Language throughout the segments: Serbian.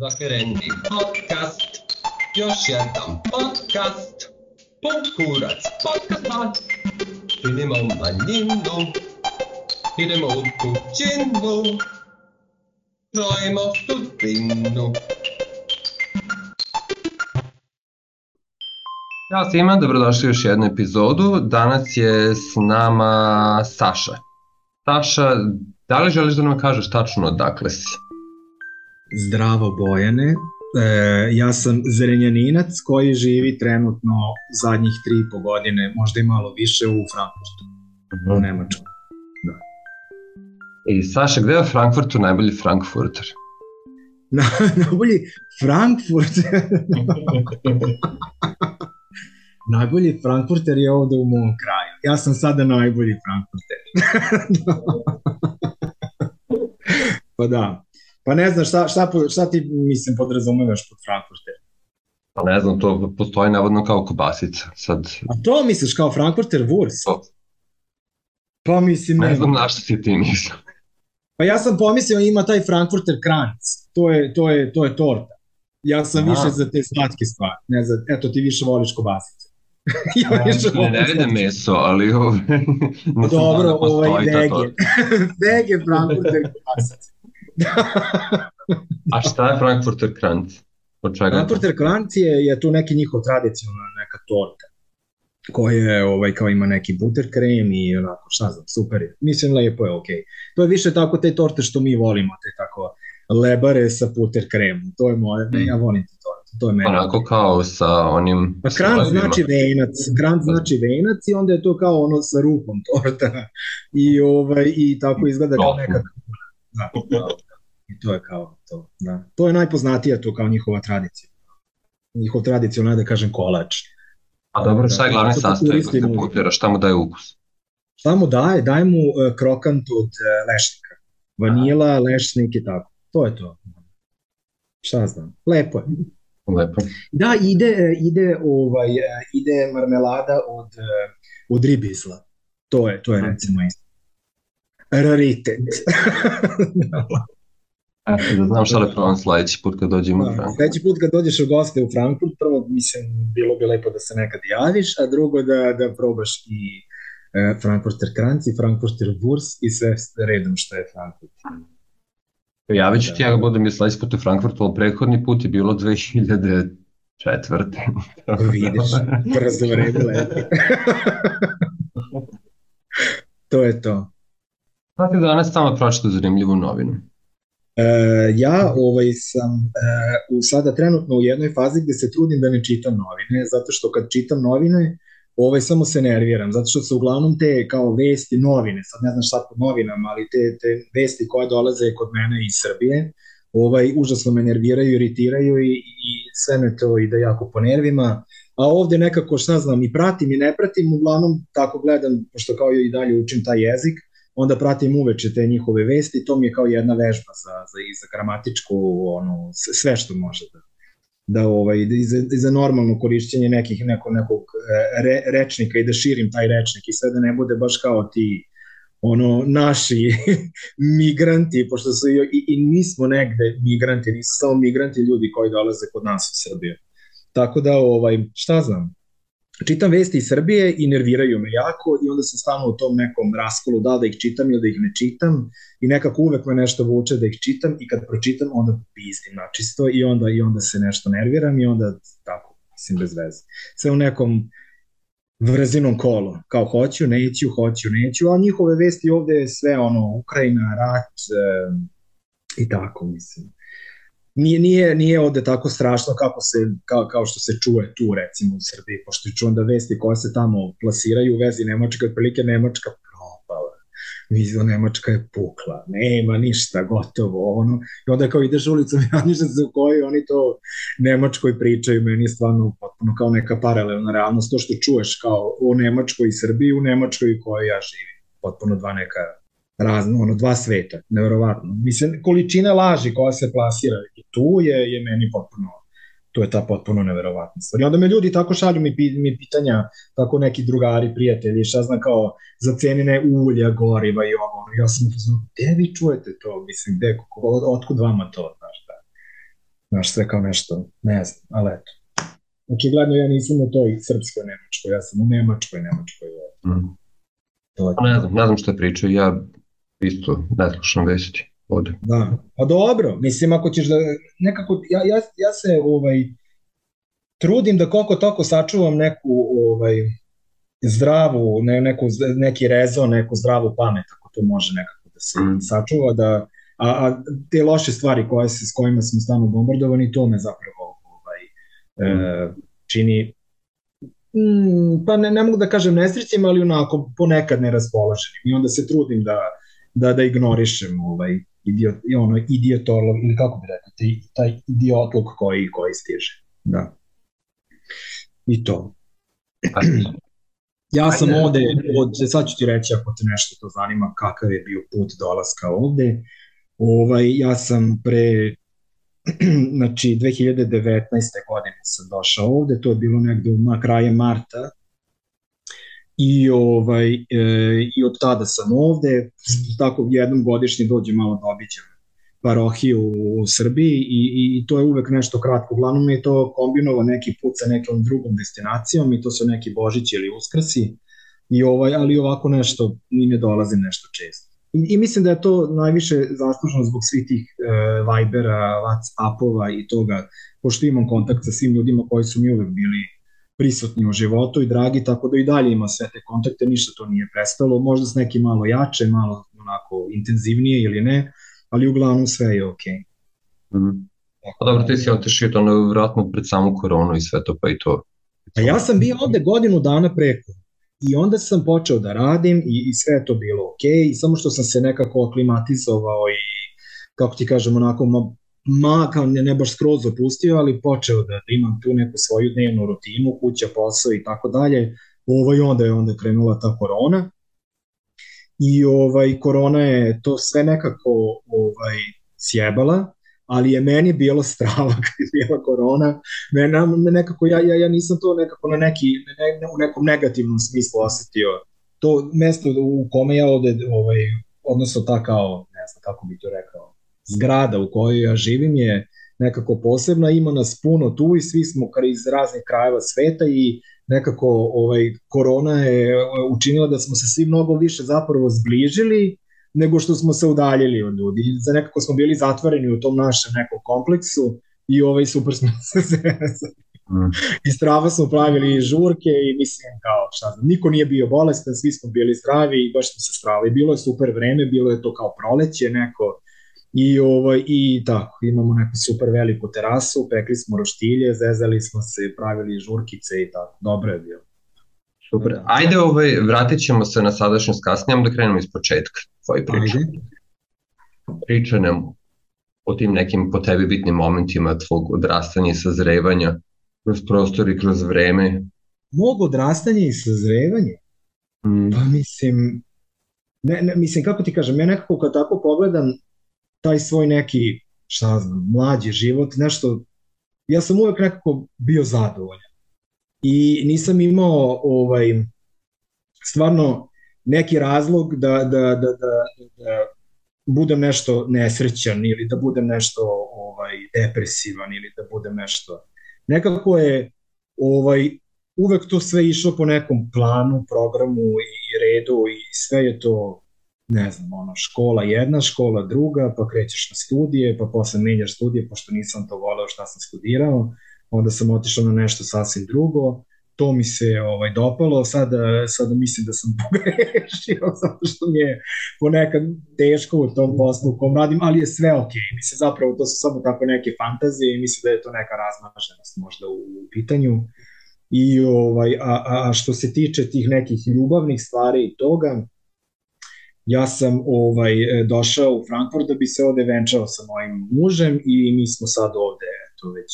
Zakreni podcast, još jedan podcast, pun kurac podcast, činimo manjinu, idemo u kućinu, krojimo sudbinu. Ćao svima, dobrodošli u još jednu epizodu. Danas je s nama Saša. Saša, da li želiš da nam kažeš tačno odakle si? Zdravo Bojane, e, ja sam zrenjaninac koji živi trenutno zadnjih tri i po godine, možda i malo više u Frankfurtu, u Nemačkoj. Da. I Saša, gde je u Frankfurtu najbolji Frankfurter? Na, najbolji Frankfurt. najbolji Frankfurter je ovde u mom kraju. Ja sam sada najbolji Frankfurter. pa da. Pa ne znam šta, šta, šta ti mislim podrazumevaš pod Frankfurter? Pa ne znam, to postoji navodno kao kobasica. Sad... A to misliš kao Frankfurter Wurst? To. Pa mislim... Ne, ne znam na što si ti mislim. Pa ja sam pomislio ima taj Frankfurter Kranz. To je, to je, to je torta. Ja sam Aha. više za te slatke stvari. Ne za, eto, ti više voliš kobasice. ja ne, više ne, ne vidim meso, ali ove, Dobro, da ovaj vege. vege Frankfurter kobasice. A šta je Frankfurter? Od čega Frankfurter Kranz je, je tu neki njihov tradicionalna neka torta koja je, ovaj, kao ima neki butter krem i onako, šta znam, super je. Mislim, lepo je, okej. Okay. To je više tako te torte što mi volimo, te tako lebare sa puter kremom. To je moje, mm. ja volim te torte. To je meni. Onako kao sa onim... Pa kranz znači venac, kranz znači venac i onda je to kao ono sa rupom torta. I, ovaj, i tako izgleda kao neka Da, da, I to je kao to. Da. To je najpoznatija to kao njihova tradicija. Njihov tradicija, onaj da kažem kolač. A dobro, šta je glavni da, sastojak putira, šta mu daje ukus? Šta mu daje? Daje mu uh, krokant od uh, lešnika. Vanila, lešnik i tako. To je to. Šta znam. Lepo je. Lepo. Da, ide, ide, ovaj, ide marmelada od, od ribizla. To je, to je recimo isto raritet. Eto, da znam šta da probam sledeći put kad dođem u da, Frankfurt. Sledeći put kad dođeš u goste u Frankfurt, prvo, mislim, bilo bi lepo da se nekad javiš, a drugo da, da probaš i e, Frankfurter Kranz i Frankfurter Wurst i sve redom što je Frankfurt. Javit ću da. ti, ja ga budem i sledeći put u Frankfurtu, ali prethodni put je bilo 2004. Vidiš, brzo vreme leti. to je to. Šta ti danas tamo pročito zanimljivu novinu? E, ja ovaj sam e, u sada trenutno u jednoj fazi gde se trudim da ne čitam novine, zato što kad čitam novine, ovaj samo se nerviram, zato što su uglavnom te kao vesti novine, sad ne znam šta po novinama, ali te, te vesti koje dolaze kod mene iz Srbije, ovaj, užasno me nerviraju, iritiraju i, i sve me to ide jako po nervima, a ovde nekako šta znam i pratim i ne pratim, uglavnom tako gledam, pošto kao i dalje učim taj jezik, onda pratim uveče te njihove vesti, to mi je kao jedna vežba za, za, i za gramatičku, ono, sve što može da, da ovaj, i za, i za normalno korišćenje nekih, neko, nekog e, re, rečnika i da širim taj rečnik i sve da ne bude baš kao ti ono naši migranti, pošto su i, i, i mi smo negde migranti, nisu samo migranti ljudi koji dolaze kod nas u Srbiju. Tako da, ovaj, šta znam, čitam vesti iz Srbije i nerviraju me jako i onda sam stalno u tom nekom raskolu da da ih čitam ili da ih ne čitam i nekako uvek me nešto vuče da ih čitam i kad pročitam onda pizdim načisto i onda, i onda se nešto nerviram i onda tako, mislim bez veze. Sve u nekom vrzinom kolu, kao hoću, neću, hoću, neću, a njihove vesti ovde je sve ono, Ukrajina, rat e, i tako, mislim nije, nije, nije ovde tako strašno kako se, kao, kao što se čuje tu recimo u Srbiji, pošto čujem da vesti koje se tamo plasiraju u vezi Nemačka, otprilike Nemačka propala, Vizio Nemačka je pukla, nema ništa, gotovo, ono, i onda kao ideš ulicom i radiš se u kojoj oni to Nemačkoj pričaju, meni je stvarno potpuno kao neka paralelna realnost, to što čuješ kao u Nemačkoj i Srbiji, u Nemačkoj u kojoj ja živim, potpuno dva neka razno, ono, dva sveta, neverovatno. Mislim, količina laži koja se plasira i tu je, je meni potpuno, to je ta potpuno neverovatna stvar. I onda me ljudi tako šalju mi, mi pitanja, tako neki drugari, prijatelji, šta znam kao za cenine ulja, goriva i ovo, ja sam uzmano, gde vi čujete to, mislim, gde, od, otkud vama to, znaš, da. Znaš, sve kao nešto, ne znam, ali eto. Očigledno ja nisam u toj srpskoj Nemačkoj, ja sam u Nemačkoj Nemačkoj. Mm. To je... Ne znam, ne znam što pričaju, ja isto ne slušam vesti ovde. Da, pa dobro, mislim ako ćeš da, nekako, ja, ja, ja se ovaj, trudim da koliko toko sačuvam neku ovaj, zdravu, ne, neku, neki rezon, neku zdravu pamet, ako to može nekako da se mm. sačuva, da, a, a te loše stvari koje se, s kojima smo stano bombardovani, to me zapravo ovaj, mm. e, čini mm, pa ne, ne mogu da kažem nesrećima, ali onako ponekad neraspoloženim i onda se trudim da, da, da ignorišem ovaj, idiot, ono, idiotorlog, ili kako bi rekao, taj, taj idiotlog koji, koji stiže. Da. I to. Ja sam ovde, od, sad ću ti reći ako te nešto to zanima, kakav je bio put dolaska ovde. Ovaj, ja sam pre, znači 2019. godine sam došao ovde, to je bilo negde u kraje marta, i ovaj e, i od tada sam ovde tako jednom godišnje dođem malo da obiđem parohiju u Srbiji i, i to je uvek nešto kratko. Uglavnom je to kombinova neki put sa nekom drugom destinacijom i to su neki Božići ili Uskrsi, i ovaj, ali ovako nešto ni ne dolazim nešto često. I, I mislim da je to najviše zaslužno zbog svih tih e, Vibera, Whatsappova i toga, pošto imam kontakt sa svim ljudima koji su mi uvek bili prisutni u životu i dragi, tako da i dalje ima sve te kontakte, ništa to nije prestalo, možda s neki malo jače, malo onako intenzivnije ili ne, ali uglavnom sve je okej. Okay. Mm. Pa dobro, ti si otešio to vratno pred samu koronu i sve to, pa i to. A ja sam bio ovde godinu dana preko i onda sam počeo da radim i, i sve je to bilo okej, okay, i samo što sam se nekako aklimatizovao i kako ti kažem, onako ma, kao ne, ne baš skroz opustio, ali počeo da, da imam tu neku svoju dnevnu rutinu, kuća, posao i tako dalje, ovaj, onda je onda krenula ta korona i ovaj korona je to sve nekako ovaj sjebala ali je meni bilo strava kad je bila korona. Mene, nekako, ja, ja, ja nisam to nekako na neki, ne, u nekom negativnom smislu osetio. To mesto u kome ja ovde, ovaj, odnosno ta kao, ne znam kako bi to rekao, zgrada u kojoj ja živim je nekako posebna, ima nas puno tu i svi smo iz raznih krajeva sveta i nekako ovaj korona je učinila da smo se svi mnogo više zapravo zbližili nego što smo se udaljili od ljudi. Za nekako smo bili zatvoreni u tom našem nekom kompleksu i ovaj super smo se zezali. Mm. I strava smo pravili žurke i mislim kao šta znam, niko nije bio bolestan, svi smo bili zdravi i baš smo se stravili. Bilo je super vreme, bilo je to kao proleće neko i, ovaj, i tako, imamo neku super veliku terasu, pekli smo roštilje, zezali smo se, pravili žurkice i tako, dobro je bilo. Super. Da. Ajde, ovaj, vratit ćemo se na sadašnjost kasnije, da krenemo iz početka tvoje priče. Priča nam o tim nekim po tebi bitnim momentima tvog odrastanja i sazrevanja kroz prostor i kroz vreme. Mog odrastanja i sazrevanja? Mm. Pa mislim, ne, ne, mislim, kako ti kažem, ja nekako kad tako pogledam taj svoj neki, šta znam, mlađi život, nešto, ja sam uvek nekako bio zadovoljan. I nisam imao ovaj stvarno neki razlog da, da, da, da, da budem nešto nesrećan ili da budem nešto ovaj depresivan ili da budem nešto. Nekako je ovaj uvek to sve išlo po nekom planu, programu i redu i sve je to ne znam, ono, škola jedna, škola druga, pa krećeš na studije, pa posle menjaš studije, pošto nisam to voleo šta sam studirao, onda sam otišao na nešto sasvim drugo, to mi se ovaj dopalo, sada, sada mislim da sam pogrešio zato što mi je ponekad teško u tom poslu u kom radim, ali je sve ok. Mislim, zapravo to su samo tako neke fantazije i mislim da je to neka razmaženost možda u, u pitanju. I ovaj, a, a što se tiče tih nekih ljubavnih stvari i toga, ja sam ovaj došao u Frankfurt da bi se ovde venčao sa mojim mužem i mi smo sad ovde to već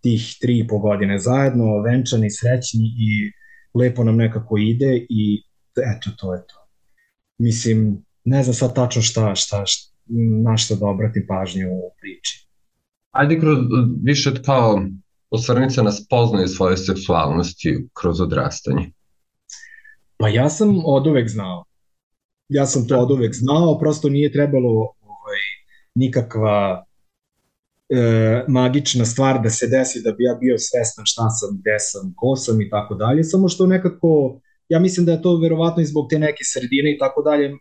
tih tri i po godine zajedno, venčani, srećni i lepo nam nekako ide i eto, to je to. Mislim, ne znam sad tačno šta, šta, šta na šta da obratim pažnju u priči. Ajde kroz, više kao osvrnica na spoznaju svoje seksualnosti kroz odrastanje. Pa ja sam od uvek znao. Ja sam to od uvek znao, prosto nije trebalo ovaj, nikakva e, magična stvar da se desi da bi ja bio svestan šta sam, gde sam, ko sam i tako dalje, samo što nekako, ja mislim da je to verovatno i zbog te neke sredine i tako dalje, e,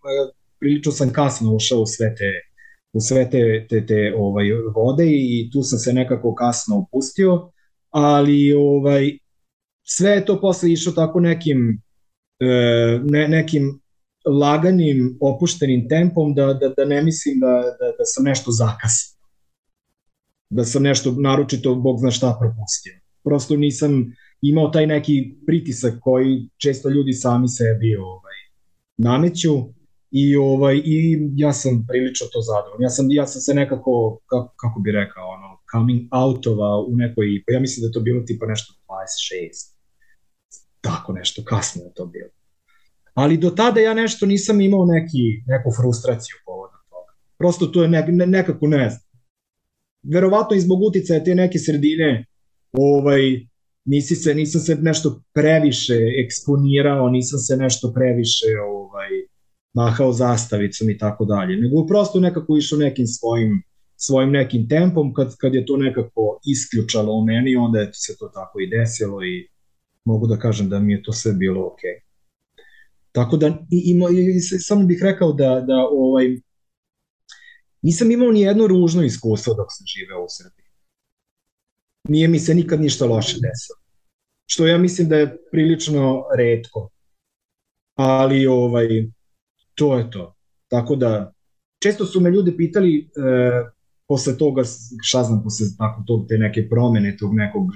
prilično sam kasno ušao u sve te u sve te, te, te ovaj, vode i tu sam se nekako kasno opustio, ali ovaj, sve je to posle išlo tako nekim e, ne, nekim laganim, opuštenim tempom da, da, da ne mislim da, da, da sam nešto zakasnio. Da sam nešto naročito, Bog zna šta, propustio. Prosto nisam imao taj neki pritisak koji često ljudi sami sebi ovaj, nameću i ovaj i ja sam prilično to zadovoljan. Ja sam ja sam se nekako kako, kako bi rekao ono coming outova u nekoj pa ja mislim da to bilo tipa nešto 26. Tako nešto kasnije je to bilo. Ali do tada ja nešto nisam imao neki, neku frustraciju povodom toga. Prosto to je ne, ne, nekako ne znam. Verovatno i zbog uticaja te neke sredine ovaj, nisi se, nisam se nešto previše eksponirao, nisam se nešto previše ovaj, mahao zastavicom i tako dalje, nego prosto nekako išao nekim svojim svojim nekim tempom, kad, kad je to nekako isključalo u meni, onda je se to tako i desilo i mogu da kažem da mi je to sve bilo okej. Okay. Tako da, i, i, i, samo bih rekao da, da ovaj, nisam imao ni jedno ružno iskustvo dok sam živeo u Srbiji. Nije mi se nikad ništa loše desilo. Što ja mislim da je prilično redko. Ali ovaj, to je to. Tako da, često su me ljudi pitali e, posle toga, šta znam, posle tako tog, te neke promene tog nekog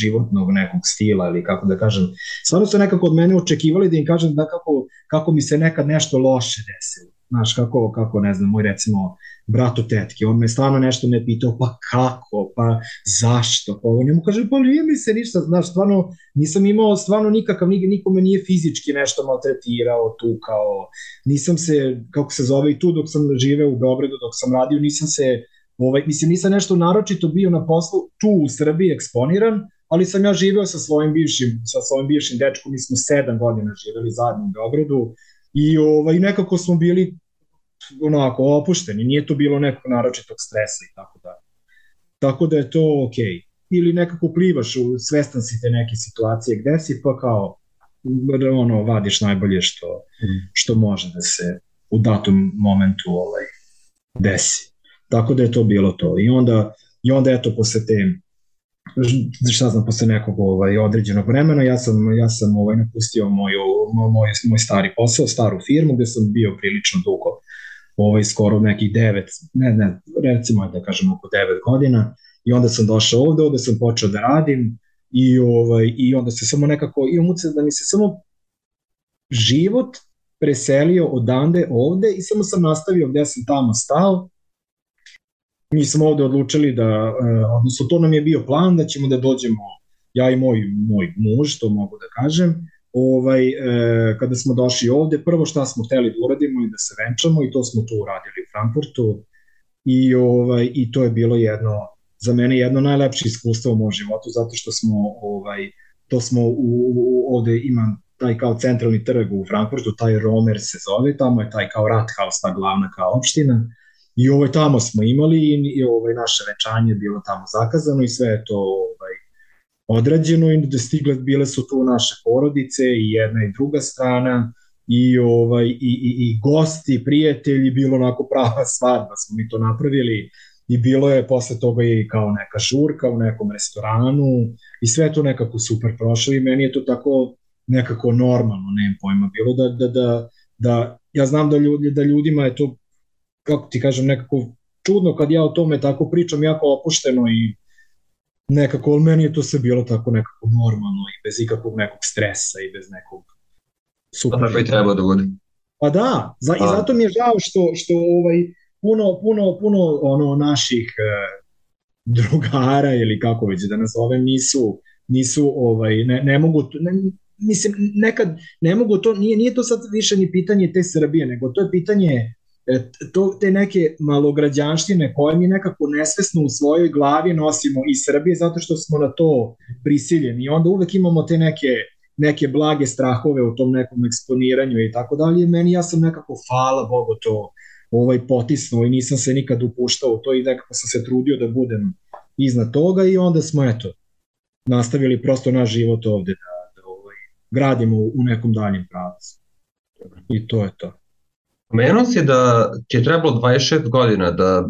životnog nekog stila ili kako da kažem. Stvarno su nekako od mene očekivali da im kažem da kako, kako mi se nekad nešto loše desilo. Znaš, kako, kako ne znam, moj recimo brat u tetke, on me stvarno nešto me pitao, pa kako, pa zašto, pa on njemu kaže, pa nije mi se ništa, znaš, stvarno nisam imao stvarno nikakav, nikome nije fizički nešto maltretirao tu kao, nisam se, kako se zove i tu dok sam živeo u Beogradu, dok sam radio, nisam se Ovaj, mislim, nisam nešto naročito bio na poslu tu u Srbiji eksponiran, ali sam ja živeo sa svojim bivšim, sa svojim bivšim dečkom, mi smo sedam godina živeli zajedno u Beogradu i ovaj, nekako smo bili onako opušteni, nije to bilo nekog naročitog stresa i tako da. Tako da je to okej. Okay. Ili nekako plivaš, u, svestan si te neke situacije gde si, pa kao ono, vadiš najbolje što, mm. što može da se u datom momentu ovaj, desi. Tako da je to bilo to. I onda, i onda eto, posle te šta znam, posle nekog ovaj, određenog vremena, ja sam, ja sam ovaj, napustio moju, moj, moj stari posao, staru firmu, gde sam bio prilično dugo, ovaj, skoro nekih devet, ne, ne, recimo da kažem oko devet godina, i onda sam došao ovde, ovde sam počeo da radim, i, ovaj, i onda se samo nekako, imam uce da mi se samo život preselio odande ovde i samo sam nastavio gde sam tamo stao mi smo ovde odlučili da, e, odnosno to nam je bio plan da ćemo da dođemo, ja i moj, moj muž, to mogu da kažem, ovaj, e, kada smo došli ovde, prvo šta smo hteli da uradimo i da se venčamo i to smo tu uradili u Frankfurtu i, ovaj, i to je bilo jedno, za mene jedno najlepše iskustvo u mojom životu, zato što smo, ovaj, to smo u, u, ovde ima taj kao centralni trg u Frankfurtu, taj Romer se zove, tamo je taj kao Rathaus, ta glavna kao opština, I ovaj, tamo smo imali i, i ovaj, naše venčanje je bilo tamo zakazano i sve je to ovaj, odrađeno i da stigle, bile su tu naše porodice i jedna i druga strana i, ovaj, i, i, i gosti, prijatelji, bilo onako prava svadba, smo mi to napravili i bilo je posle toga i kao neka žurka u nekom restoranu i sve to nekako super prošlo i meni je to tako nekako normalno, nemam pojma, bilo da, da, da, da ja znam da, ljudi, da ljudima je to kako ti kažem, nekako čudno kad ja o tome tako pričam, jako opušteno i nekako, ali meni je to sve bilo tako nekako normalno i bez ikakvog nekog stresa i bez nekog super. Pa tako i treba da bude. Pa da, za, i zato mi je žao što, što ovaj, puno, puno, puno ono naših e, drugara ili kako već da nazovem nisu, nisu ovaj, ne, ne mogu, ne, mislim, nekad ne mogu to, nije, nije to sad više ni pitanje te Srbije, nego to je pitanje to, te neke malograđanštine koje mi nekako nesvesno u svojoj glavi nosimo iz Srbije zato što smo na to prisiljeni i onda uvek imamo te neke neke blage strahove u tom nekom eksponiranju i tako dalje. Meni ja sam nekako, hvala Bogu, to ovaj potisnuo i nisam se nikad upuštao u to i nekako sam se trudio da budem iznad toga i onda smo eto nastavili prosto naš život ovde da, da ovaj, gradimo u nekom daljem pravcu. I to je to. Pomenuo si da ti je trebalo 26 godina da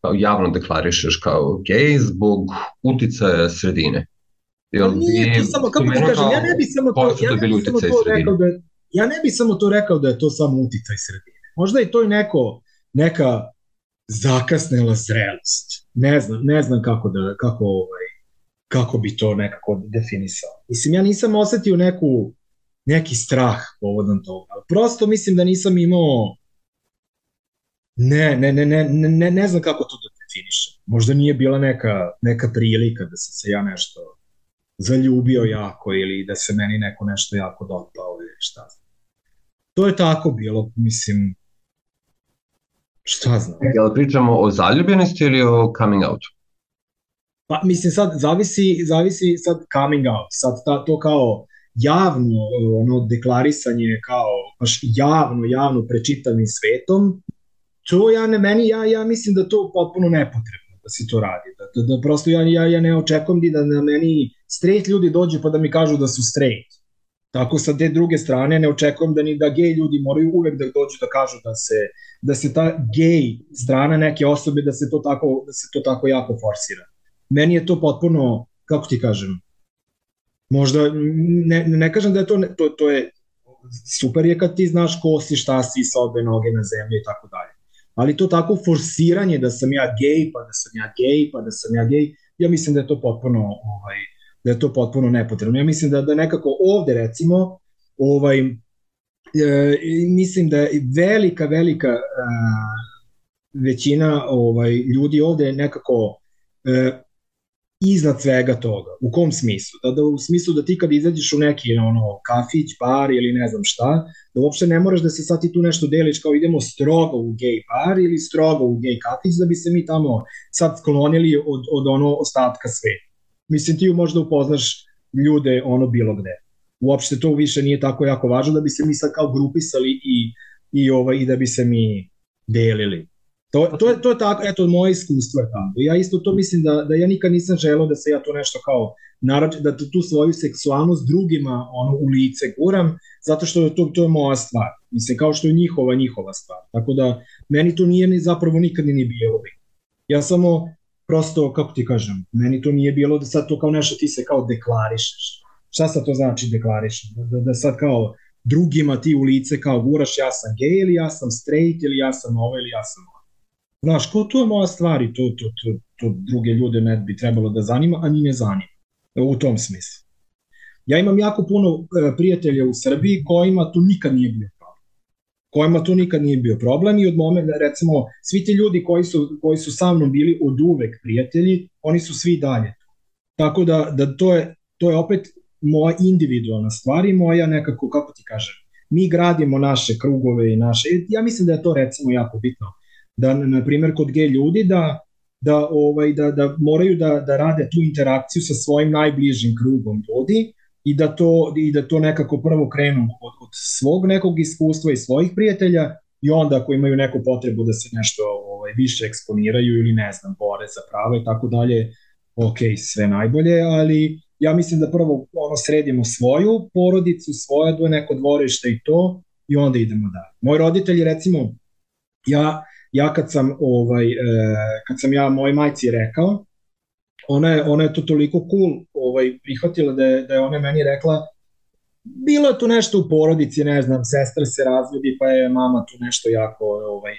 kao javno deklarišeš kao gej zbog uticaja sredine. Jel pa nije to samo, kako ti kažem, ja ne bi samo to, ja ne bi samo to rekao da, ja ne bi samo to rekao da je to samo uticaj sredine. Možda je to i neko, neka zakasnela zrelost. Ne znam, ne znam kako da, kako ovaj, kako bi to nekako definisao. Mislim, ja nisam osetio neku, neki strah povodom toga, prosto mislim da nisam imao ne, ne, ne, ne, ne, ne znam kako to da definišem. Možda nije bila neka, neka prilika da sam se ja nešto zaljubio jako ili da se meni neko nešto jako dopao ili šta znam. To je tako bilo, mislim, šta znam. Jel pričamo o zaljubljenosti ili o coming outu? Pa mislim sad zavisi, zavisi sad coming out, sad ta, to kao javno ono deklarisanje kao baš javno, javno prečitanim svetom, to ja ne meni, ja, ja mislim da to potpuno nepotrebno da se to radi. Da, da, da prosto ja, ja, ja ne očekujem da na meni straight ljudi dođu pa da mi kažu da su straight. Tako sa te druge strane ne očekujem da ni da gej ljudi moraju uvek da dođu da kažu da se da se ta gej strana neke osobe da se to tako da se to tako jako forsira meni je to potpuno, kako ti kažem, možda, ne, ne kažem da je to, to, to je, super je kad ti znaš ko si, šta si sa obe noge na zemlji i tako dalje. Ali to tako forsiranje da sam ja gej, pa da sam ja gej, pa da sam ja gej, ja mislim da je to potpuno, ovaj, da je to potpuno nepotrebno. Ja mislim da, da nekako ovde recimo, ovaj, e, mislim da je velika, velika e, većina ovaj, ljudi ovde nekako e, iznad svega toga. U kom smislu? Da, da u smislu da ti kad izađeš u neki ono, kafić, bar ili ne znam šta, da uopšte ne moraš da se sad ti tu nešto deliš kao idemo strogo u gej bar ili strogo u gej kafić da bi se mi tamo sad sklonili od, od ono ostatka sveta. Mislim ti možda upoznaš ljude ono bilo gde. Uopšte to više nije tako jako važno da bi se mi sad kao grupisali i, i, ovaj, i da bi se mi delili. To, to, je, to je tako, eto, moje iskustvo je tako. Ja isto to mislim da, da ja nikad nisam želeo da se ja to nešto kao, naravno, da tu svoju seksualnost drugima ono, u lice guram, zato što to, to je moja stvar. Mislim, kao što je njihova, njihova stvar. Tako da, meni to nije ni zapravo nikad ni bilo bi. Ja samo, prosto, kako ti kažem, meni to nije bilo da sad to kao nešto ti se kao deklarišeš. Šta sad to znači deklarišeš? Da, da, da sad kao drugima ti u lice kao guraš ja sam gej ili ja sam straight ili ja sam ovo ili ja sam ovo Znaš, ko to je moja stvar i to, to, to, to druge ljude ne bi trebalo da zanima, a ni ne zanima. U tom smislu. Ja imam jako puno e, prijatelja u Srbiji kojima to nikad nije bio problem. Kojima to nikad nije bio problem i od momenta, recimo, svi ti ljudi koji su, koji su sa mnom bili od uvek prijatelji, oni su svi dalje. Tako da, da to, je, to je opet moja individualna stvar i moja nekako, kako ti kažem, mi gradimo naše krugove i naše, ja mislim da je to recimo jako bitno da na primjer kod gej ljudi da da ovaj da da moraju da da rade tu interakciju sa svojim najbližim krugom ljudi i da to i da to nekako prvo krenu od, od svog nekog iskustva i svojih prijatelja i onda ako imaju neku potrebu da se nešto ovaj više eksponiraju ili ne znam bore za prava i tako dalje ok, sve najbolje, ali ja mislim da prvo ono sredimo svoju porodicu, svoje do neko dvorište i to i onda idemo dalje. Moji roditelji recimo ja ja kad sam ovaj e, kad sam ja moj majci rekao ona je ona je to toliko cool ovaj prihvatila da je, da je ona meni rekla bilo je tu nešto u porodici, ne znam, sestra se razvodi, pa je mama tu nešto jako ovaj,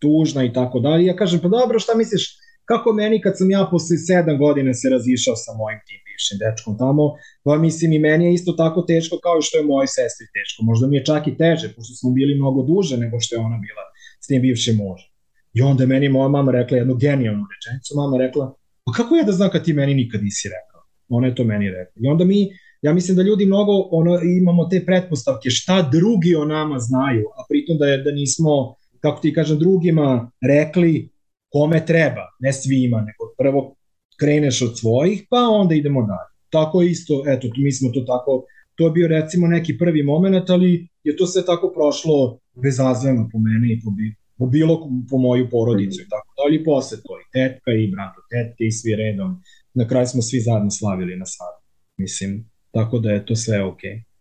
tužna i tako dalje. Ja kažem, pa dobro, šta misliš, kako meni kad sam ja posle sedam godina se razišao sa mojim tim bivšim dečkom tamo, pa mislim i meni je isto tako teško kao što je mojoj sestri teško. Možda mi je čak i teže, pošto smo bili mnogo duže nego što je ona bila s tim bivšim mužem. I onda meni moja mama rekla jednu genijalnu rečenicu, mama rekla, pa kako ja da znam kad ti meni nikad nisi rekao? Ona je to meni rekla. I onda mi, ja mislim da ljudi mnogo ono, imamo te pretpostavke šta drugi o nama znaju, a pritom da, je, da nismo, kako ti kažem, drugima rekli kome treba, ne svima, nego prvo kreneš od svojih, pa onda idemo dalje. Tako isto, eto, mi smo to tako, to je bio recimo neki prvi moment, ali je to sve tako prošlo bezazveno po mene i po, po bilo po moju porodicu i tako dalje, posle to i tetka i brato tetke i svi redom. Na kraju smo svi zajedno slavili na svadbu. Mislim, tako da je to sve okej. Okay.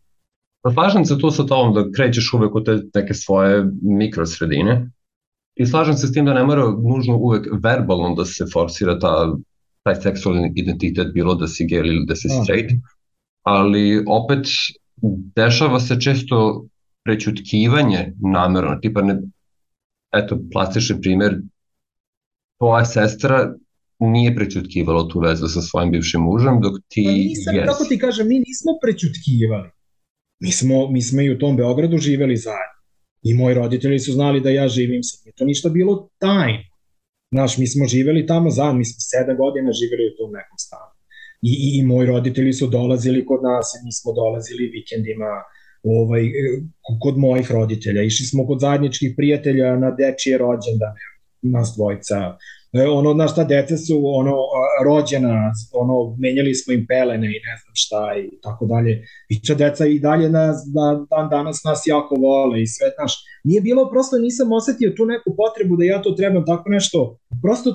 Pa slažem se tu sa tobom da krećeš uvek u te neke svoje mikrosredine i slažem se s tim da ne mora nužno uvek verbalno da se forsira ta, taj seksualni identitet, bilo da si gay ili da si straight, ali opet dešava se često prećutkivanje namerno, tipa ne, eto, plastični primer, tvoja sestra nije prećutkivala tu vezu sa svojim bivšim mužem, dok ti pa nisam, jesi. Kako ti kažem, mi nismo prećutkivali. Mi smo, mi smo i u tom Beogradu živeli zajedno. I moji roditelji su znali da ja živim sa Nije to ništa bilo tajno. Znaš, mi smo živeli tamo zajedno, mi smo sedam godina živeli u tom nekom stanu. I, i, moji roditelji su dolazili kod nas, i mi smo dolazili vikendima ovaj, kod mojih roditelja. Išli smo kod zajedničkih prijatelja na dečije rođendane, nas dvojica. E, ono, znaš, ta deca su ono, rođena, ono, menjali smo im pelene i ne znam šta i tako dalje. I ta deca i dalje nas, da, dan danas nas jako vole i sve, znaš, nije bilo, prosto nisam osetio tu neku potrebu da ja to trebam tako nešto. Prosto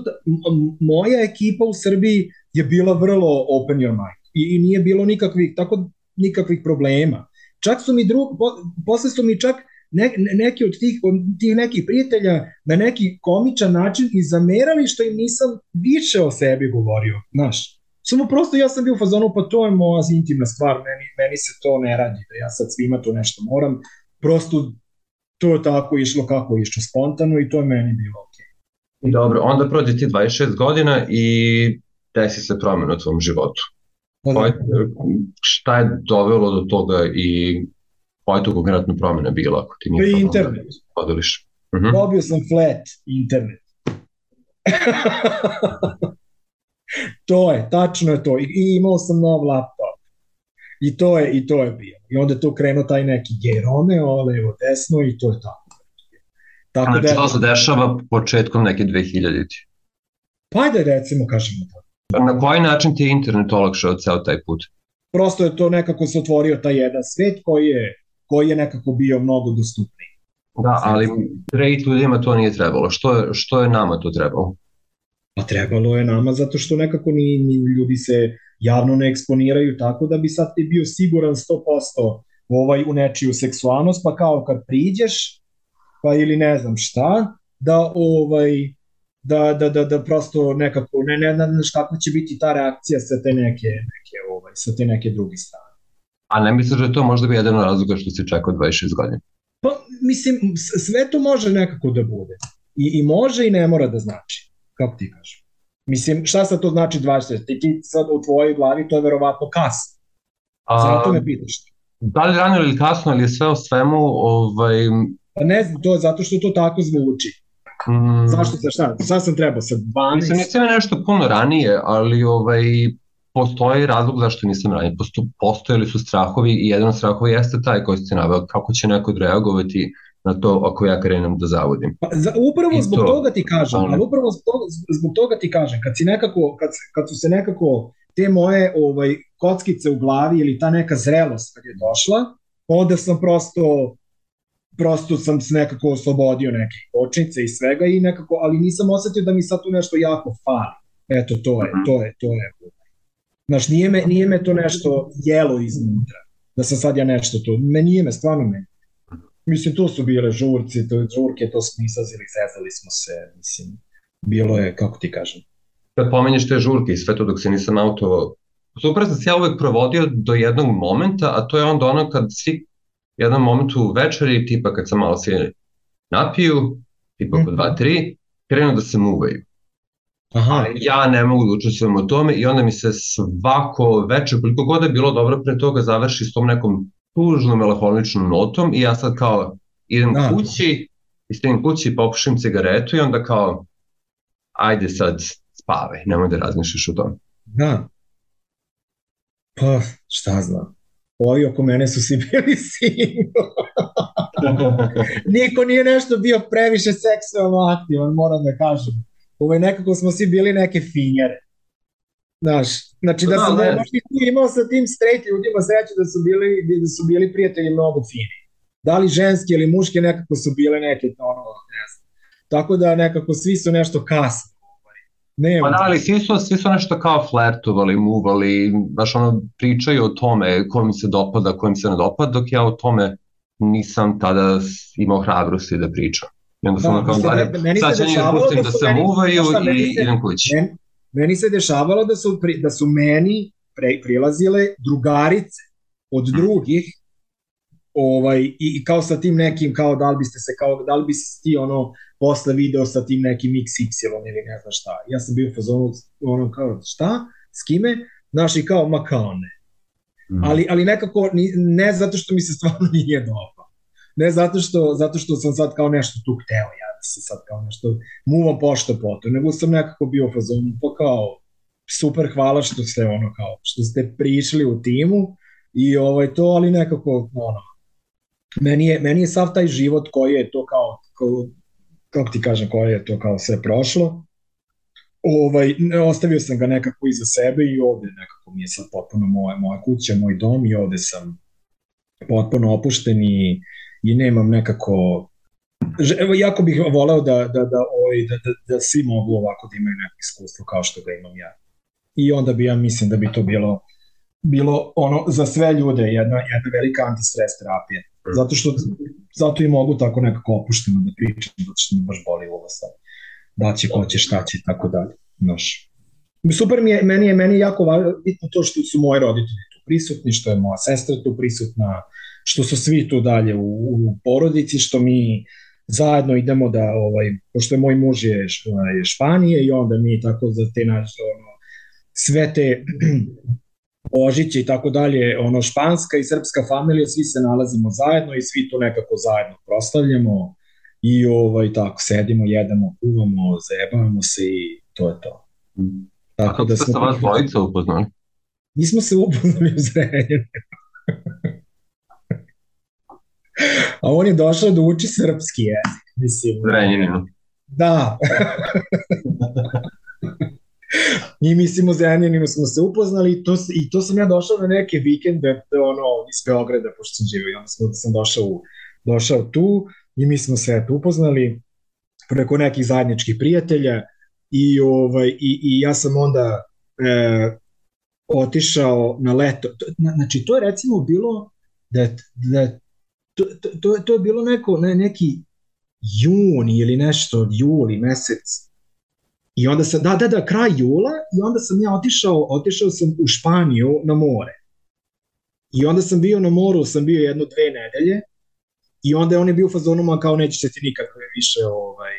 moja ekipa u Srbiji je bila vrlo open your mind i, i nije bilo nikakvih, tako nikakvih problema. Čak su mi drug, po, posle su mi čak ne, neki od tih, od tih nekih prijatelja na neki komičan način i zamerali što im nisam više o sebi govorio, znaš. Samo prosto ja sam bio u fazonu, pa to je moja intimna stvar, meni, meni se to ne radi, da ja sad svima to nešto moram, prosto to je tako išlo kako je išlo spontano i to je meni bilo ok. Dobro, onda prođe ti 26 godina i desi se promena u tvom životu. Pa da. Šta je dovelo do toga i koja je to konkretna promena bila ako ti nije to internet. Da podeliš? Uh -huh. Dobio sam flat internet. to je, tačno je to. I, I imao sam nov laptop. I to je, i to je bilo. I onda je to krenuo taj neki Gerone, levo, desno i to je tako. Tako znači, da, to se dešava početkom neke 2000-ti? Pa ajde recimo kažemo to. Na koji način ti je internet olakšao ceo taj put? Prosto je to nekako se otvorio taj jedan svet koji je koji je nekako bio mnogo dostupniji. Da, ali trade ljudima to nije trebalo. Što je, što je nama to trebalo? Pa trebalo je nama zato što nekako ni, ni ljudi se javno ne eksponiraju tako da bi sad ti bio siguran 100% ovaj, u nečiju seksualnost, pa kao kad priđeš, pa ili ne znam šta, da ovaj da, da, da, da prosto nekako, ne, ne, znaš kakva će biti ta reakcija sa te neke, neke ovaj, sa te neke druge strane. A ne misliš da to možda bi jedan razloga što si čekao 26 godina? Pa, mislim, sve to može nekako da bude. I, I može i ne mora da znači. Kako ti kažeš? Mislim, šta sad to znači 26? Ti, ti sad u tvojoj glavi to je verovatno kasno. A, Zato me pitaš. Da li rano ili kasno, ali je sve o svemu... Ovaj... Pa ne znam, to je zato što to tako zvuči. Mm. Zašto se šta? Sad sam trebao sa 12? Mislim, nisam nešto puno ranije, ali ovaj, postoji razlog zašto nisam ranije. Posto, postojali su strahovi i jedan od strahova jeste taj koji ste naveo, kako će neko reagovati na to ako ja krenem da zavodim. Pa, za, upravo I zbog to, toga ti kažem, ali upravo zbog toga, zbog toga ti kažem, kad, si nekako, kad, kad su se nekako te moje ovaj, kockice u glavi ili ta neka zrelost kad je došla, onda sam prosto prosto sam se nekako oslobodio neke kočnice i svega i nekako, ali nisam osetio da mi sad tu nešto jako fali. Eto, to je, to je, to je Znaš, nije me, nije me to nešto jelo iznutra, da sam sad ja nešto tu, me nije me, stvarno me. Mislim, tu su bile žurci, to, žurke, to smo izlazili, zezali smo se, mislim, bilo je, kako ti kažem. Kad pomenješ te žurke i sve to dok se nisam auto, super sam se ja uvek provodio do jednog momenta, a to je onda ono kad svi jedan moment u večeri, tipa kad sam malo svi napiju, tipa oko 2-3, mhm. krenu da se muvaju. Aha. ja ne mogu da učestvujem u tome i onda mi se svako večer, koliko god je bilo dobro pre toga, završi s tom nekom tužnom melahoničnom notom i ja sad kao idem da. kući i stignem kući, popušim cigaretu i onda kao ajde sad spavaj, nemoj da razmišljaš o tome. Da. Pa, šta znam. Ovi oko mene su svi bili single. Niko nije nešto bio previše seksualno aktivan, moram da kažem ovaj, nekako smo svi bili neke finjere. Znaš, znači da, da sam da, možda imao sa tim straight ljudima sreće da su bili, da su bili prijatelji mnogo fini. Da li ženski ili muške nekako su bile neke, ono, ne znam. tako da nekako svi su nešto kasni. Nema. Pa da, ali svi su, svi su nešto kao flertovali, muvali, baš ono pričaju o tome ko mi se dopada, ko mi se ne dopada, dok ja o tome nisam tada imao hrabrosti da pričam. I onda sam da, kao dalje, sad će njih da pustim da se muvaju i idem kući. Meni, meni se dešavalo da su, pri, da su meni pre, prilazile drugarice od drugih ovaj, i, i kao sa tim nekim, kao da li biste se, kao da li bi se ti ono, posle video sa tim nekim XY ili ne znam šta. Ja sam bio u fazonu, ono kao, šta? S kime? Znaš, i kao, ma kao ne. Mm. Ali, ali nekako, ne zato što mi se stvarno nije dobro. Ne zato što, zato što sam sad kao nešto tu hteo, ja da se sad kao nešto muvam pošto poto, nego sam nekako bio u fazonu, pa kao, super, hvala što ste ono kao, što ste prišli u timu i ovaj to, ali nekako, ono, meni je, meni je sav taj život koji je to kao, kao kako ti kažem, koje je to kao sve prošlo. Ovaj, ostavio sam ga nekako iza sebe i ovde nekako mi je sad potpuno moja, moja kuća, moj dom i ovde sam potpuno opušten i, i nemam nekako Evo, jako bih voleo da, da, da, ovaj, da, da, da svi mogu ovako da imaju neko iskustvo kao što ga imam ja. I onda bi ja mislim da bi to bilo bilo ono za sve ljude jedna, jedna velika antistres terapija. Zato što zato i mogu tako nekako opušteno da pričam, zato što me baš boli ovo sad. Da će, ko će, šta će, tako dalje. Znaš. Super mi je, meni je, meni je jako bitno to što su moji roditelji tu prisutni, što je moja sestra tu prisutna, što su svi tu dalje u, u porodici, što mi zajedno idemo da, ovaj, pošto je moj muž je, je Španije i onda mi tako za te naše, ono, sve te Božiće i tako dalje, ono španska i srpska familija, svi se nalazimo zajedno i svi to nekako zajedno proslavljamo i ovaj, tako sedimo, jedemo, kuvamo, zajebavamo se i to je to. Tako A kako da ste vas dvojica upoznali? Mi smo se upoznali u Zrenjaninu. A on je došao da uči srpski jezik, mislim. Zrenjaninu. Da. I mislim u Zrenjaninu smo se upoznali i to, i to sam ja došao na neke vikende ono, iz Beograda, pošto sam živio i onda sam, sam došao, u, došao tu i mi smo se upoznali preko nekih zajedničkih prijatelja i, ovaj, i, i ja sam onda e, otišao na leto. Znači, to je recimo bilo da, da to, to, to je bilo neko, ne, neki juni ili nešto, juli mesec I onda sam, da, da, da, kraj jula i onda sam ja otišao, otišao sam u Španiju na more. I onda sam bio na moru, sam bio jedno dve nedelje i onda je on je bio u fazonuma kao neće se ti nikad više ovaj,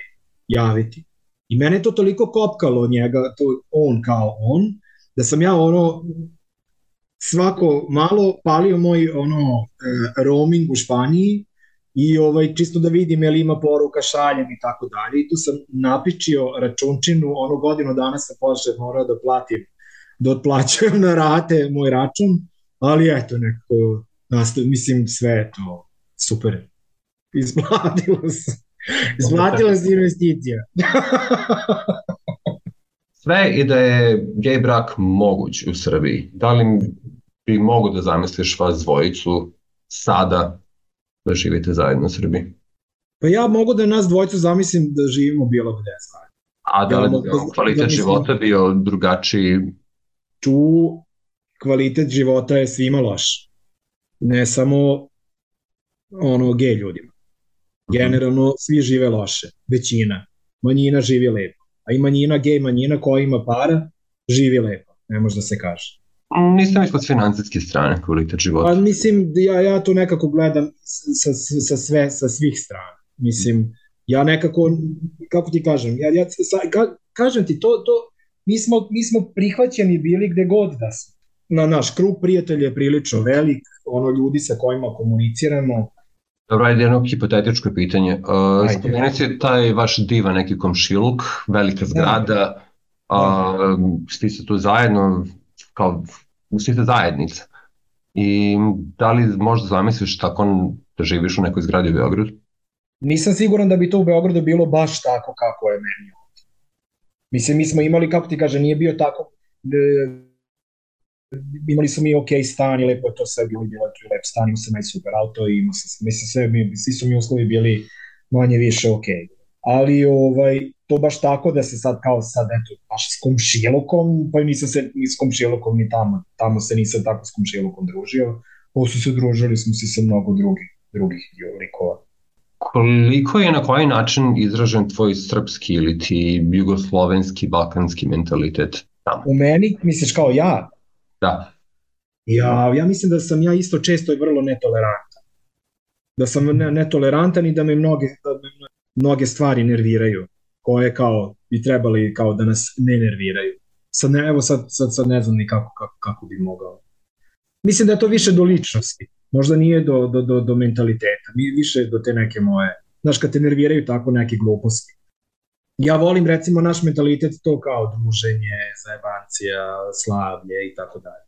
javiti. I mene to toliko kopkalo njega, to on kao on, da sam ja ono svako malo palio moj ono e, roaming u Španiji i ovaj, čisto da vidim je li ima poruka šaljem i tako dalje. I tu sam napičio računčinu, ono godinu dana sam posle morao da platim, da otplaćujem na rate moj račun, ali eto, nekako, nastav, mislim, sve je to super. Isplatilo se. Isplatila se investicija. sve i da je gej brak moguć u Srbiji. Da li bi mogu da zamisliš vas dvojicu sada da živite zajedno u Srbiji? Pa ja mogu da nas dvojcu zamislim da živimo bilo gde zajedno. A da li ja, kvalitet da života bio drugačiji? Tu kvalitet života je svima loš. Ne samo ono gej ljudima. Mhm. Generalno svi žive loše, većina. Manjina živi lepo. A i manjina, gej manjina koja ima para, živi lepo. Ne može da se kaže. Nisam mislila s financijske strane kvalitet života. Pa mislim, ja, ja to nekako gledam sa, sa, sve, sa svih strana. Mislim, ja nekako, kako ti kažem, ja, ja sa, ka, kažem ti, to, to, mi smo, mi smo prihvaćeni bili gde god da smo. Na naš krug prijatelja je prilično velik, ono ljudi sa kojima komuniciramo. Dobro, ajde jedno hipotetičko pitanje. Uh, Spomenuti si taj vaš diva neki komšiluk, velika da. zgrada, da. uh, ste se tu zajedno, kao ste zajednica. I da li možda zamisliš tako da živiš u nekoj zgradi u Beogradu? Nisam siguran da bi to u Beogradu bilo baš tako kako je meni ovdje. Mislim, mi smo imali, kako ti kaže, nije bio tako, e, imali smo mi ok stan i lepo je to sve bilo, bilo je lep stan, imao sam i super auto i imao sam, mislim, sve mi, svi su mi uslovi bili manje više ok. ali ovaj, to baš tako da se sad kao sad eto, baš s komšilukom, pa nisam se ni s komšilukom ni tamo, tamo se nisam tako s komšilukom družio, su se družili smo se sa mnogo drugih, drugih likova. Koliko je na koji način izražen tvoj srpski ili ti jugoslovenski, balkanski mentalitet tamo? U meni, misliš kao ja? Da. Ja, ja mislim da sam ja isto često i vrlo netolerantan. Da sam netolerantan i da me mnoge, da me mnoge stvari nerviraju, koje kao bi trebali kao da nas ne nerviraju. Sad ne, evo sad, sad, sad ne znam ni kako, kako, kako bi mogao. Mislim da je to više do ličnosti, možda nije do, do, do, do mentaliteta, mi više do te neke moje, znaš, kad te nerviraju tako neke gluposti. Ja volim recimo naš mentalitet to kao druženje, zajebancija, slavlje i tako dalje.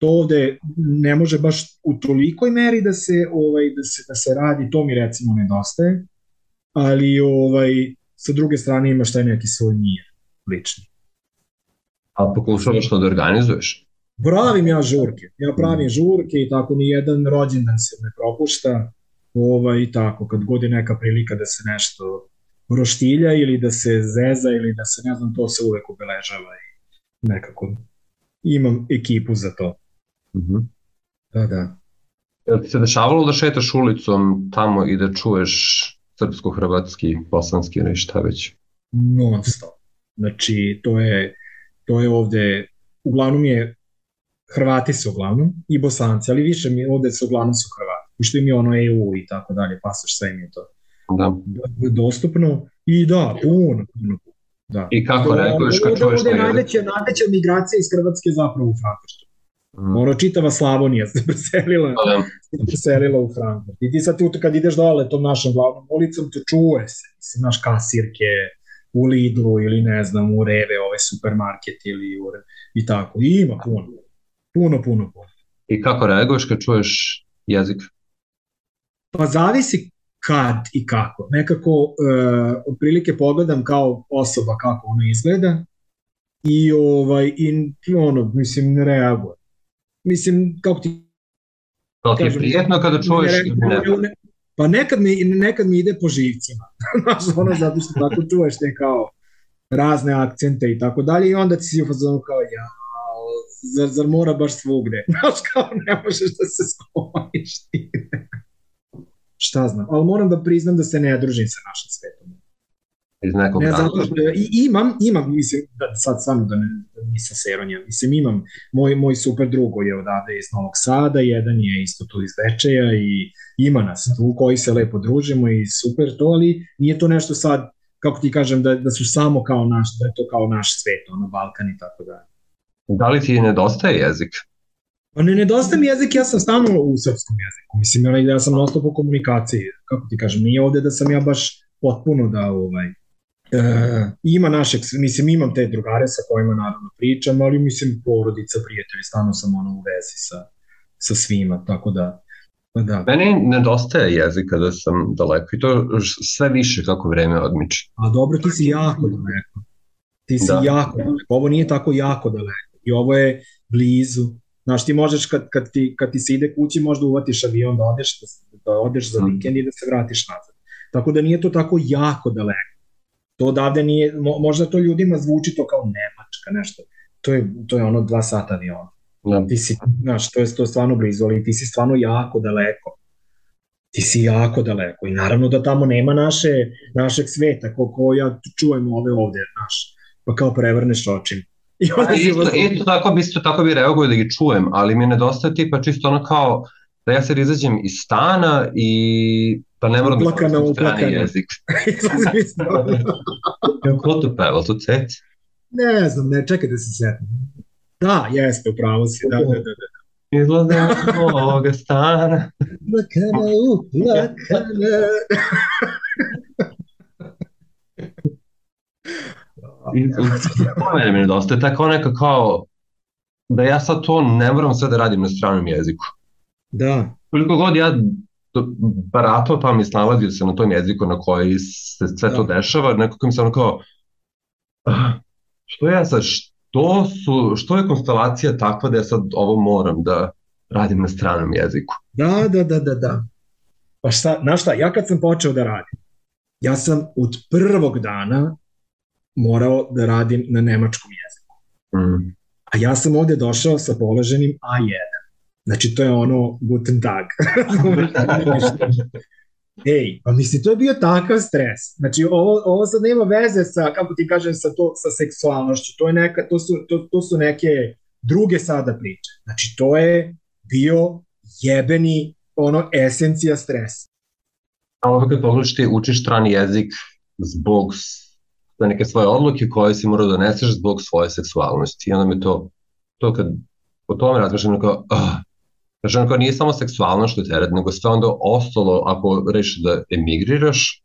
To ovde ne može baš u tolikoj meri da se ovaj da se da se radi, to mi recimo nedostaje ali ovaj, sa druge strane imaš taj neki svoj mir lični. A pokušavaš to da organizuješ? Pravim ja žurke. Ja pravim žurke i tako ni jedan rođendan se ne propušta. Ovaj, i tako, kad god je neka prilika da se nešto roštilja ili da se zeza ili da se ne znam, to se uvek obeležava i nekako imam ekipu za to. Uh mhm. -huh. Da, da. Je ti se dešavalo da šetaš ulicom tamo i da čuješ srpsko-hrvatski, bosanski ili šta već? Non stop. Znači, to je, to je ovde, uglavnom je, Hrvati su uglavnom, i bosanci, ali više mi ovde su uglavnom su Hrvati, pošto im je ono EU i tako dalje, pasoš, sve im je to da. dostupno. I da, puno, puno, Da. I kako reaguješ kad čuješ da je? Najveća, najveća migracija iz Hrvatske zapravo u Frankfurtu. Mm. Ono, čitava Slavonija se preselila, pa da. se preselila u Frankfurt. I ti sad tu kad ideš dole tom našom glavnom ulicom, te čuje se, mislim, naš kasirke u Lidlu ili ne znam, u Reve, ove supermarket ili u, i tako. I ima puno, puno, puno, puno. I kako reaguješ kad čuješ jezik? Pa zavisi kad i kako. Nekako, uh, otprilike pogledam kao osoba kako ono izgleda i ovaj i ono mislim ne reagujem mislim, kako ti... To ti je prijetno kada čuješ ne, ne, ne, Pa nekad mi, nekad mi ide po živcima. Znaš, ono, zato što tako čuješ te kao razne akcente i tako dalje i onda ti si u fazonu kao ja, zar, zar mora baš svugde? Znaš, kao ne možeš da se spojiš ti. Šta znam, ali moram da priznam da se ne družim sa našim svetom iz nekog ne, zato što, i, imam, imam, mislim, da sad samo da, ne, da nisam seronja, mislim, imam, moj, moj super drugo je odavde iz Novog Sada, jedan je isto tu iz Večeja i ima nas tu koji se lepo družimo i super to, ali nije to nešto sad, kako ti kažem, da, da su samo kao naš, da je to kao naš svet, ono, Balkan i tako da. Da li ti nedostaje jezik? Pa ne nedostaje mi jezik, ja sam stalno u srpskom jeziku. Mislim, ja sam nastup u komunikaciji, kako ti kažem, nije ovde da sam ja baš potpuno da ovaj, E, ima našeg, mislim imam te drugare sa kojima naravno pričam, ali mislim porodica, prijatelji, stano sam ono u vezi sa, sa svima, tako da pa da. Meni nedostaje jezika da sam daleko i to sve više kako vreme odmiče. A dobro, ti si jako daleko. Ti si da. jako daleko. Ovo nije tako jako daleko. I ovo je blizu. Znaš, ti možeš kad, kad, ti, kad ti se ide kući, možda uvatiš avion da odeš, da, da odeš za vikend i da se vratiš nazad. Tako da nije to tako jako daleko. To odavde nije, možda to ljudima zvuči to kao Nemačka, nešto. To je, to je ono dva sata aviona. Da. Ti si, znaš, to je, to stvarno blizu, ali ti si stvarno jako daleko. Ti si jako daleko i naravno da tamo nema naše, našeg sveta, koliko ja čujem ove ovde, znaš, pa kao prevrneš očima. I onda isto, isto, tako isto tako bi reagovao da ih čujem, ali mi nedostaje tipa čisto ono kao da ja se izađem iz stana i Pa ne moram uplakana, da strani jezik. Ko to peva, to cec? Ne znam, ne, čekaj da se setim. Da, jeste, upravo si, da, da, da. da. Izlaze ovoga stana. Uplakana, uplakana. I mene mi nedostaje tako neka kao da ja sad to ne moram sve da radim na stranom jeziku. Da. Koliko god ja baratao pa mi snalazio se na tom jeziku na koji se sve to da. dešava, nekako mi se ono kao ah, što ja sad, što, su, što je konstelacija takva da ja sad ovo moram da radim na stranom jeziku? Da, da, da, da, da. Pa šta, znaš šta, ja kad sam počeo da radim, ja sam od prvog dana morao da radim na nemačkom jeziku. Mm. A ja sam ovde došao sa položenim A1. Znači, to je ono guten tag. Ej, pa misli, to je bio takav stres. Znači, ovo, ovo sad nema veze sa, kako ti kažem, sa, to, sa seksualnošću. To, je neka, to, su, to, to su neke druge sada priče. Znači, to je bio jebeni ono esencija stresa. A ovo kad pogledaš ti učiš strani jezik zbog za neke svoje odluke koje si morao da doneseš zbog svoje seksualnosti. I onda mi to, to kad o tome razmišljam, kao, uh, Znači, onako, nije samo seksualno što je teret, nego sve onda ostalo, ako rešiš da emigriraš,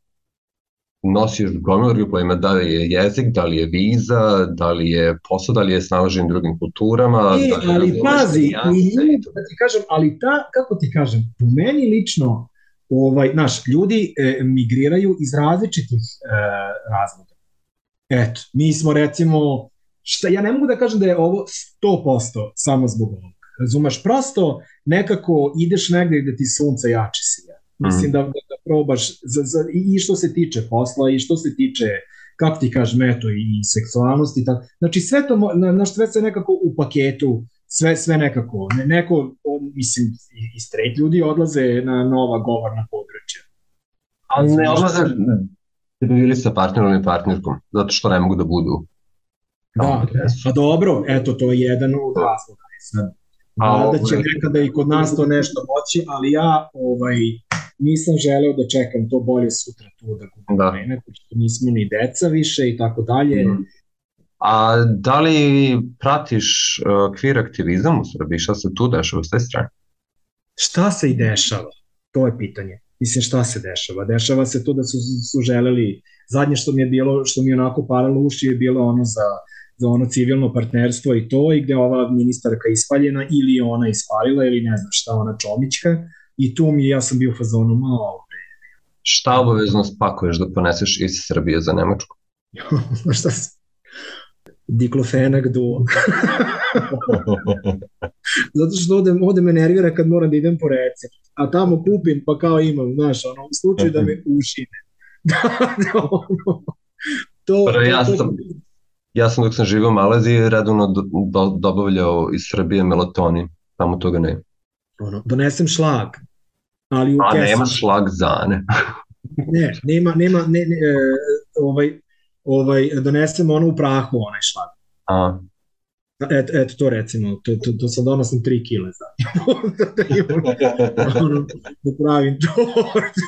nosiš gomilu pojma da li je jezik, da li je viza, da li je posao, da li je snalaženje drugim kulturama. E, da li ali pazi, i, da ti kažem, ali ta, kako ti kažem, po meni lično, ovaj, naš, ljudi e, migriraju iz različitih e, razloga. Eto, mi smo recimo, šta, ja ne mogu da kažem da je ovo 100% samo zbog ovoga. Razumeš, prosto nekako ideš negde gde ti sunce jače sija. Mislim mm. da, da, da probaš za, za, i što se tiče posla i što se tiče kako ti kažeš, meto i seksualnosti. Tako. Znači sve to, na, na sve se nekako u paketu, sve, sve nekako, ne, neko, mislim, i straight ljudi odlaze na nova govorna područja. Ali ne odlaze, da bi bili sa partnerom i partnerkom, zato što ne mogu da budu. Da, pa dobro, eto, to je jedan od razloga. Sad, da će ovaj- nekada i kod nas to nešto moći, ali ja ovaj, nisam želeo da čekam to bolje sutra tu da gubim da. vreme, pošto nismo ni deca više i tako dalje. Mm. A da li pratiš uh, queer aktivizam u Srbiji? Šta se tu dešava s te strane? Šta se i dešava? To je pitanje. Mislim, šta se dešava? Dešava se to da su, su želeli, zadnje što mi je bilo, što mi je onako paralo uši je bilo ono za za ono civilno partnerstvo i to i gde ova ministarka ispaljena ili ona ispalila ili ne znam šta ona čomićka i tu mi ja sam bio u fazonu malo Šta obavezno spakuješ da poneseš iz Srbije za Nemačku? šta se? Diklofenak duo. Zato što ovde, ovde me nervira kad moram da idem po recept. A tamo kupim pa kao imam, znaš, ono, u slučaju da me ušine. da, da, ono, to, to, ja sam, Ja sam dok sam živio u Maleziji redovno do, do, dobavljao iz Srbije melatonin, tamo toga ne. Ono, donesem šlag, ali u A kesu. nema šlag zane. ne, nema, nema, ne, ne, e, ovaj, ovaj, donesem ono u prahu, onaj šlag. A. Et, eto to recimo, to, to, to sad donosim 3 kile za. da, imam, ono, da pravim tortu.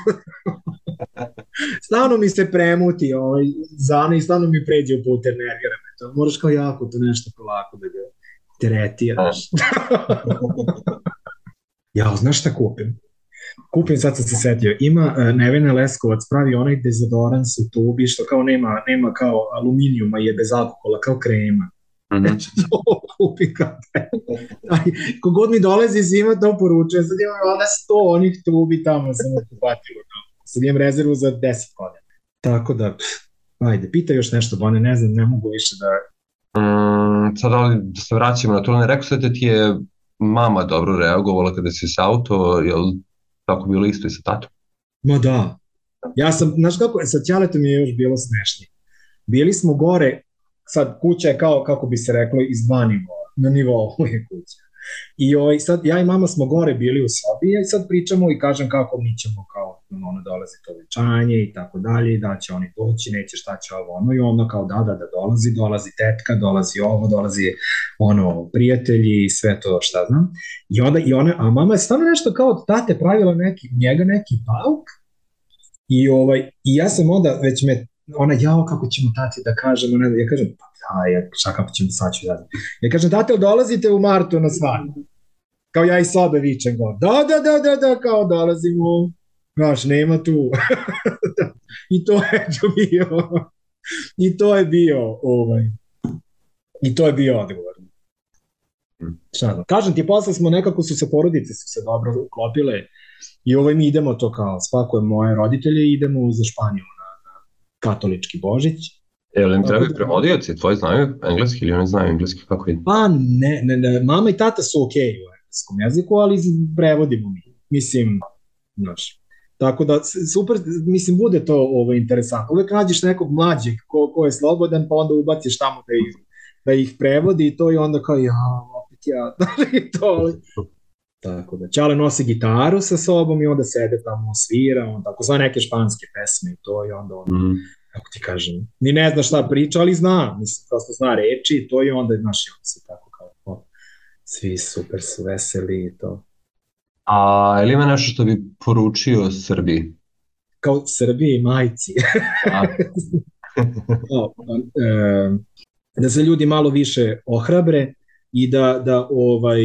Stano mi se premuti ovaj, zana i stano mi pređe u puter, nervira me to. Moraš kao jako to nešto polako da ga teretiraš. ja, znaš šta kupim? Kupim, sad sam se setio, ima uh, Nevena Leskovac pravi onaj dezodorans u tubi što kao nema, nema kao aluminijuma je bez alkohola, kao krema. Mm -hmm. Znači, to kupim kao Kogod mi dolazi zima, to poručujem. Sad imam valjda sto onih tubi tamo, sam upatilo. Sad imam rezervu za 10 godina. Tako da, ajde, pita još nešto, Bone, ne znam, ne mogu više da... Mm, sad ali da se vraćamo na to, ne rekao se da ti je mama dobro reagovala kada si sa auto, je li tako bilo isto i sa tatom? Ma da. Ja sam, znaš kako, sa Ćaletom je još bilo smešnije. Bili smo gore, sad kuća je kao, kako bi se reklo, iz dva nivoa, na nivou je kuća. I ovaj, sad, ja i mama smo gore bili u sobi i sad pričamo i kažem kako mi ćemo kao ono dolazi to večanje i tako dalje, da će oni doći, neće šta će ovo ono i ono kao da, da, da dolazi, dolazi tetka, dolazi ovo, dolazi ono prijatelji i sve to šta znam. I onda, i ona, a mama je stvarno nešto kao od tate pravila neki, njega neki pauk i, ovaj, i ja sam onda već me ona, jao, kako ćemo tati da kažemo, ne, ja kažem, pa da, ja, šta kako ćemo sad ću da Ja kažem, tate, dolazite u martu na svadbu? Kao ja i sobe vičem go, da, da, da, da, da, kao dolazimo, znaš, nema tu. I to je bio, i to je bio, ovaj, i to je bio odgovor. Šta, kažem ti, posle smo nekako su se porodice su se dobro uklopile i ovaj mi idemo to kao spakujemo moje roditelje i idemo za Španiju katolički Božić. E, li im trebaju prevodioci, tvoji znaju engleski ili oni znaju engleski, kako ide? Pa ne, ne, ne, mama i tata su okej okay u engleskom jeziku, ali prevodimo mi. Mislim, znaš, Tako da, super, mislim, bude to ovo interesantno. Uvek nađeš nekog mlađeg ko, ko je slobodan, pa onda ubaciš tamo da ih, da ih prevodi i to i onda kao, ja, opet ja, i to, Tako da, Ćale nosi gitaru sa sobom i onda sede tamo, svira, on tako zna neke španske pesme i to i onda on, mm. Kako ti kažem, ni ne zna šta priča, ali zna, mislim, prosto zna reči i to i onda, znaš, i onda se tako kao, o, svi super su veseli i to. A ili ima nešto što bi poručio Srbiji? Kao Srbiji majci. o, e, da se ljudi malo više ohrabre i da, da ovaj,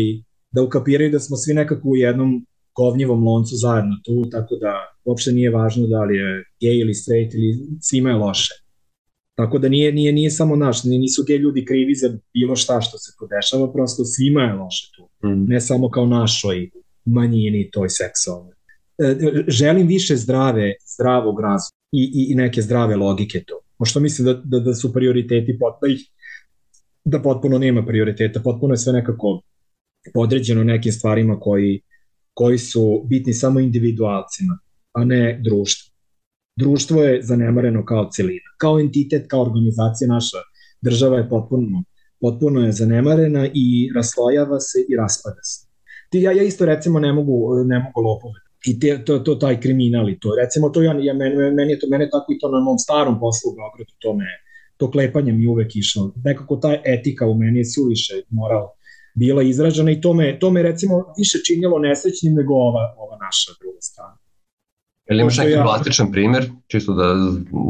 da ukapiraju da smo svi nekako u jednom govnjivom loncu zajedno tu, tako da uopšte nije važno da li je gay ili straight ili svima je loše. Tako da nije, nije, nije samo naš, nisu gej ljudi krivi za bilo šta što se podešava, prosto svima je loše tu. Mm. Ne samo kao našoj manjini toj seksualnoj. E, želim više zdrave, zdravog razuma i, i, i neke zdrave logike to. Pošto mislim da, da, da su prioriteti, da, ih, da potpuno nema prioriteta, potpuno je sve nekako podređeno nekim stvarima koji, koji su bitni samo individualcima, a ne društvu. Društvo je zanemareno kao celina, kao entitet, kao organizacija naša država je potpuno, potpuno je zanemarena i raslojava se i raspada se. Ti, ja, ja isto recimo ne mogu, ne mogu lopove i te, to, to taj kriminal i to. Recimo to ja, ja meni, meni je to mene tako i to na mom starom poslu u Beogradu to me to klepanje mi uvek išlo. Nekako ta etika u meni je suviše moral bila izražena i to me, to me recimo više činjelo nesrećnim nego ova, ova naša druga strana. Ili imaš neki ja... plastičan primjer, čisto da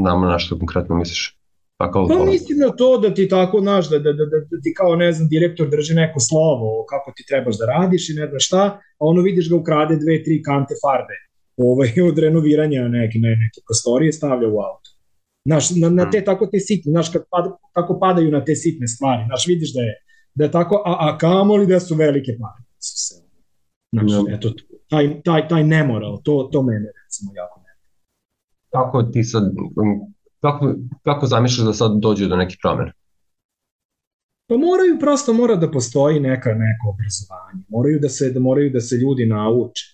znamo na što konkretno misliš? Pa, kao pa mislim na to da ti tako, znaš, da, da, da, da ti kao, ne znam, direktor drži neko slovo kako ti trebaš da radiš i ne znaš šta, a ono vidiš ga ukrade dve, tri kante farbe ovaj, od renoviranja neke, ne, neke prostorije stavlja u auto. Znaš, na, na te hmm. tako te sitne, znaš, kad pad, kako padaju na te sitne stvari, znaš, vidiš da je, da je tako, a, a kamoli da su velike pare. Znaš, no. eto, taj, taj, taj nemoral, to, to mene recimo jako ne. Kako ti sad, kako, kako zamišljaš da sad dođe do nekih promjena? Pa moraju, prosto mora da postoji neka, neko obrazovanje. Moraju da se, da moraju da se ljudi nauče.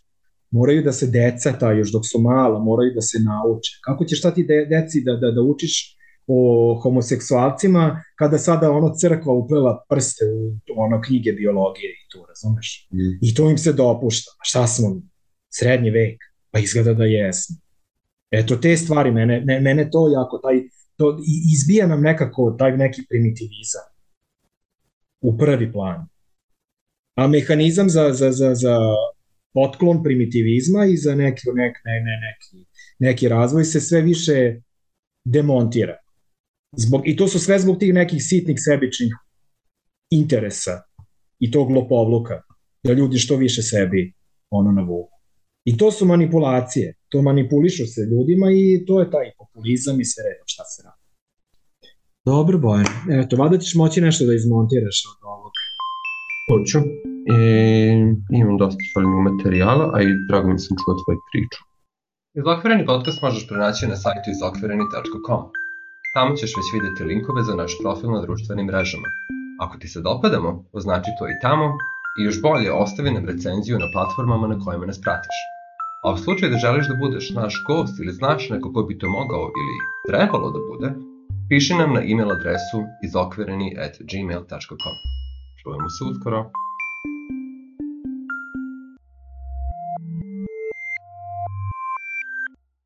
Moraju da se deca, ta još dok su mala, moraju da se nauče. Kako ćeš šta ti de, deci da, da, da učiš o homoseksualcima kada sada ono crkva uplela prste u ono knjige biologije i to, razumeš? Mm. I to im se dopušta. A šta smo? Srednji vek. Pa izgleda da jesmo. Eto, te stvari, mene, ne, mene to jako, taj, to izbija nam nekako taj neki primitivizam u prvi plan. A mehanizam za, za, za, za otklon primitivizma i za neki, nek, ne, ne, neki, neki razvoj se sve više demontira. Zbog, I to su sve zbog tih nekih sitnih sebičnih interesa i tog lopovluka, da ljudi što više sebi ono navuku. I to su manipulacije, to manipulišu se ljudima i to je taj populizam i sve redom šta se radi. Dobro, Bojan. Eto, vada ćeš moći nešto da izmontiraš od ovog. Hoću. E, imam dosta stvarnog materijala, a i drago mi sam čuo tvoju priču. Izokvireni podcast možeš pronaći na sajtu izokvireni.com. Tamo ćeš već videti linkove za naš profil na društvenim mrežama. Ako ti se dopadamo, označi to i tamo i još bolje ostavi nam recenziju na platformama na kojima nas pratiš. A u slučaju da želiš da budeš naš gost ili znaš neko ko bi to mogao ili trebalo da bude, piši nam na e-mail adresu izokvireni at gmail.com. Čujemo se uskoro.